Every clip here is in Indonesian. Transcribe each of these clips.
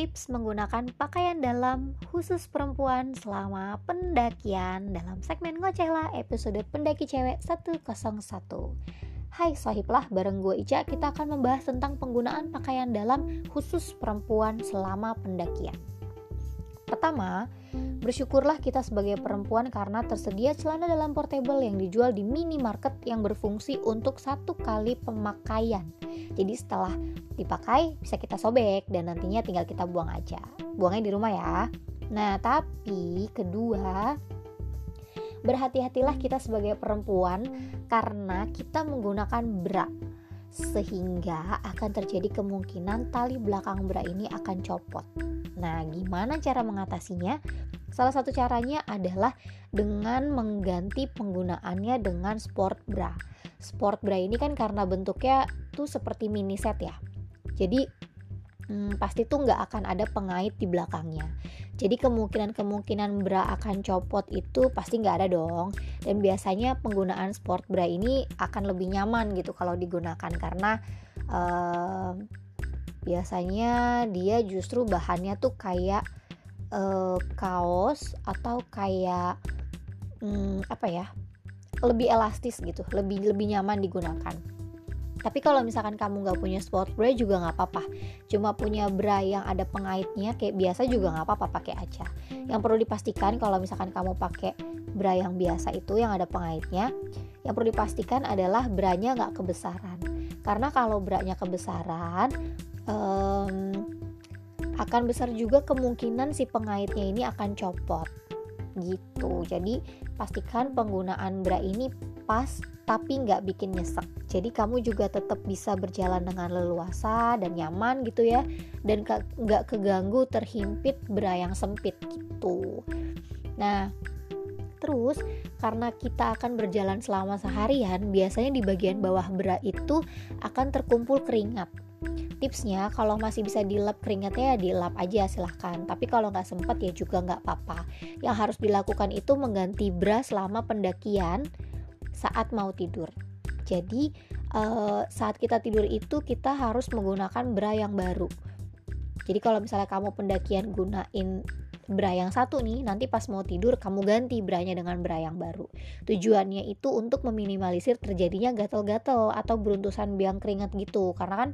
tips menggunakan pakaian dalam khusus perempuan selama pendakian dalam segmen Ngocehlah episode Pendaki Cewek 101. Hai sohiblah, bareng gue Ica kita akan membahas tentang penggunaan pakaian dalam khusus perempuan selama pendakian. Pertama, bersyukurlah kita sebagai perempuan karena tersedia celana dalam portable yang dijual di minimarket yang berfungsi untuk satu kali pemakaian. Jadi setelah dipakai bisa kita sobek dan nantinya tinggal kita buang aja. Buangnya di rumah ya. Nah, tapi kedua, berhati-hatilah kita sebagai perempuan karena kita menggunakan bra sehingga akan terjadi kemungkinan tali belakang bra ini akan copot. Nah, gimana cara mengatasinya? Salah satu caranya adalah dengan mengganti penggunaannya dengan sport bra. Sport bra ini kan karena bentuknya tuh seperti mini set ya. Jadi hmm, pasti tuh nggak akan ada pengait di belakangnya. Jadi kemungkinan-kemungkinan bra akan copot itu pasti nggak ada dong. Dan biasanya penggunaan sport bra ini akan lebih nyaman gitu kalau digunakan karena uh, biasanya dia justru bahannya tuh kayak uh, kaos atau kayak um, apa ya lebih elastis gitu lebih lebih nyaman digunakan. Tapi kalau misalkan kamu nggak punya sport bra juga nggak apa-apa. Cuma punya bra yang ada pengaitnya kayak biasa juga nggak apa-apa pakai aja. Yang perlu dipastikan kalau misalkan kamu pakai bra yang biasa itu yang ada pengaitnya yang perlu dipastikan adalah branya nggak kebesaran. Karena kalau branya kebesaran um, akan besar juga kemungkinan si pengaitnya ini akan copot. Gitu. Jadi pastikan penggunaan bra ini pas tapi nggak bikin nyesek. Jadi kamu juga tetap bisa berjalan dengan leluasa dan nyaman gitu ya. Dan nggak keganggu terhimpit bra yang sempit gitu. Nah Terus, karena kita akan berjalan selama seharian, biasanya di bagian bawah bra itu akan terkumpul keringat. Tipsnya kalau masih bisa dilap keringatnya ya dilap aja silahkan. Tapi kalau nggak sempet ya juga nggak apa-apa. Yang harus dilakukan itu mengganti bra selama pendakian saat mau tidur. Jadi uh, saat kita tidur itu kita harus menggunakan bra yang baru. Jadi kalau misalnya kamu pendakian gunain bra yang satu nih nanti pas mau tidur kamu ganti branya dengan bra yang baru. Tujuannya itu untuk meminimalisir terjadinya gatal-gatal atau beruntusan biang keringat gitu. Karena kan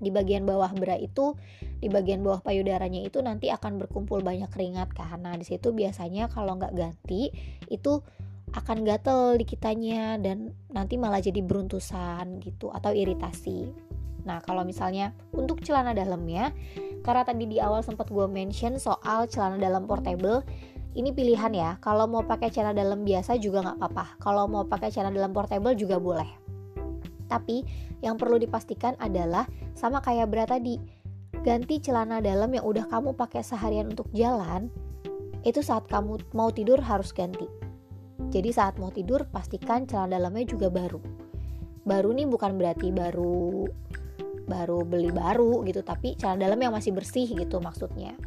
di bagian bawah bra itu di bagian bawah payudaranya itu nanti akan berkumpul banyak keringat kan. Nah di situ biasanya kalau nggak ganti itu akan gatel di kitanya dan nanti malah jadi beruntusan gitu atau iritasi. Nah kalau misalnya untuk celana dalamnya karena tadi di awal sempat gue mention soal celana dalam portable ini pilihan ya kalau mau pakai celana dalam biasa juga nggak apa-apa kalau mau pakai celana dalam portable juga boleh tapi yang perlu dipastikan adalah sama kayak bra tadi, ganti celana dalam yang udah kamu pakai seharian untuk jalan, itu saat kamu mau tidur harus ganti. Jadi saat mau tidur pastikan celana dalamnya juga baru. Baru nih bukan berarti baru baru beli baru gitu, tapi celana dalam yang masih bersih gitu maksudnya.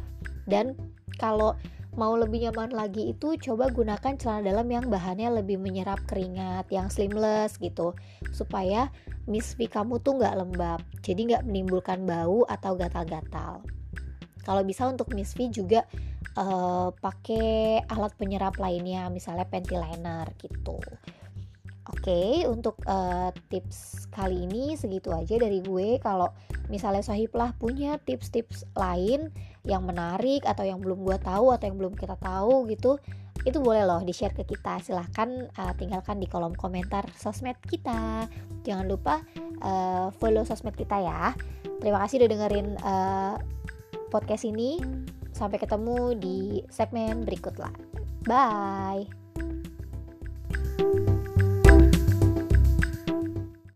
Dan kalau mau lebih nyaman lagi itu coba gunakan celana dalam yang bahannya lebih menyerap keringat yang slimless gitu supaya misfi kamu tuh nggak lembab jadi nggak menimbulkan bau atau gatal-gatal kalau bisa untuk misfi juga uh, pakai alat penyerap lainnya misalnya panty liner gitu Oke, okay, untuk uh, tips kali ini segitu aja dari gue. Kalau misalnya Sohiblah punya tips-tips lain yang menarik atau yang belum gue tahu atau yang belum kita tahu gitu, itu boleh loh di share ke kita. Silahkan uh, tinggalkan di kolom komentar sosmed kita. Jangan lupa uh, follow sosmed kita ya. Terima kasih udah dengerin uh, podcast ini. Sampai ketemu di segmen berikutnya. Bye.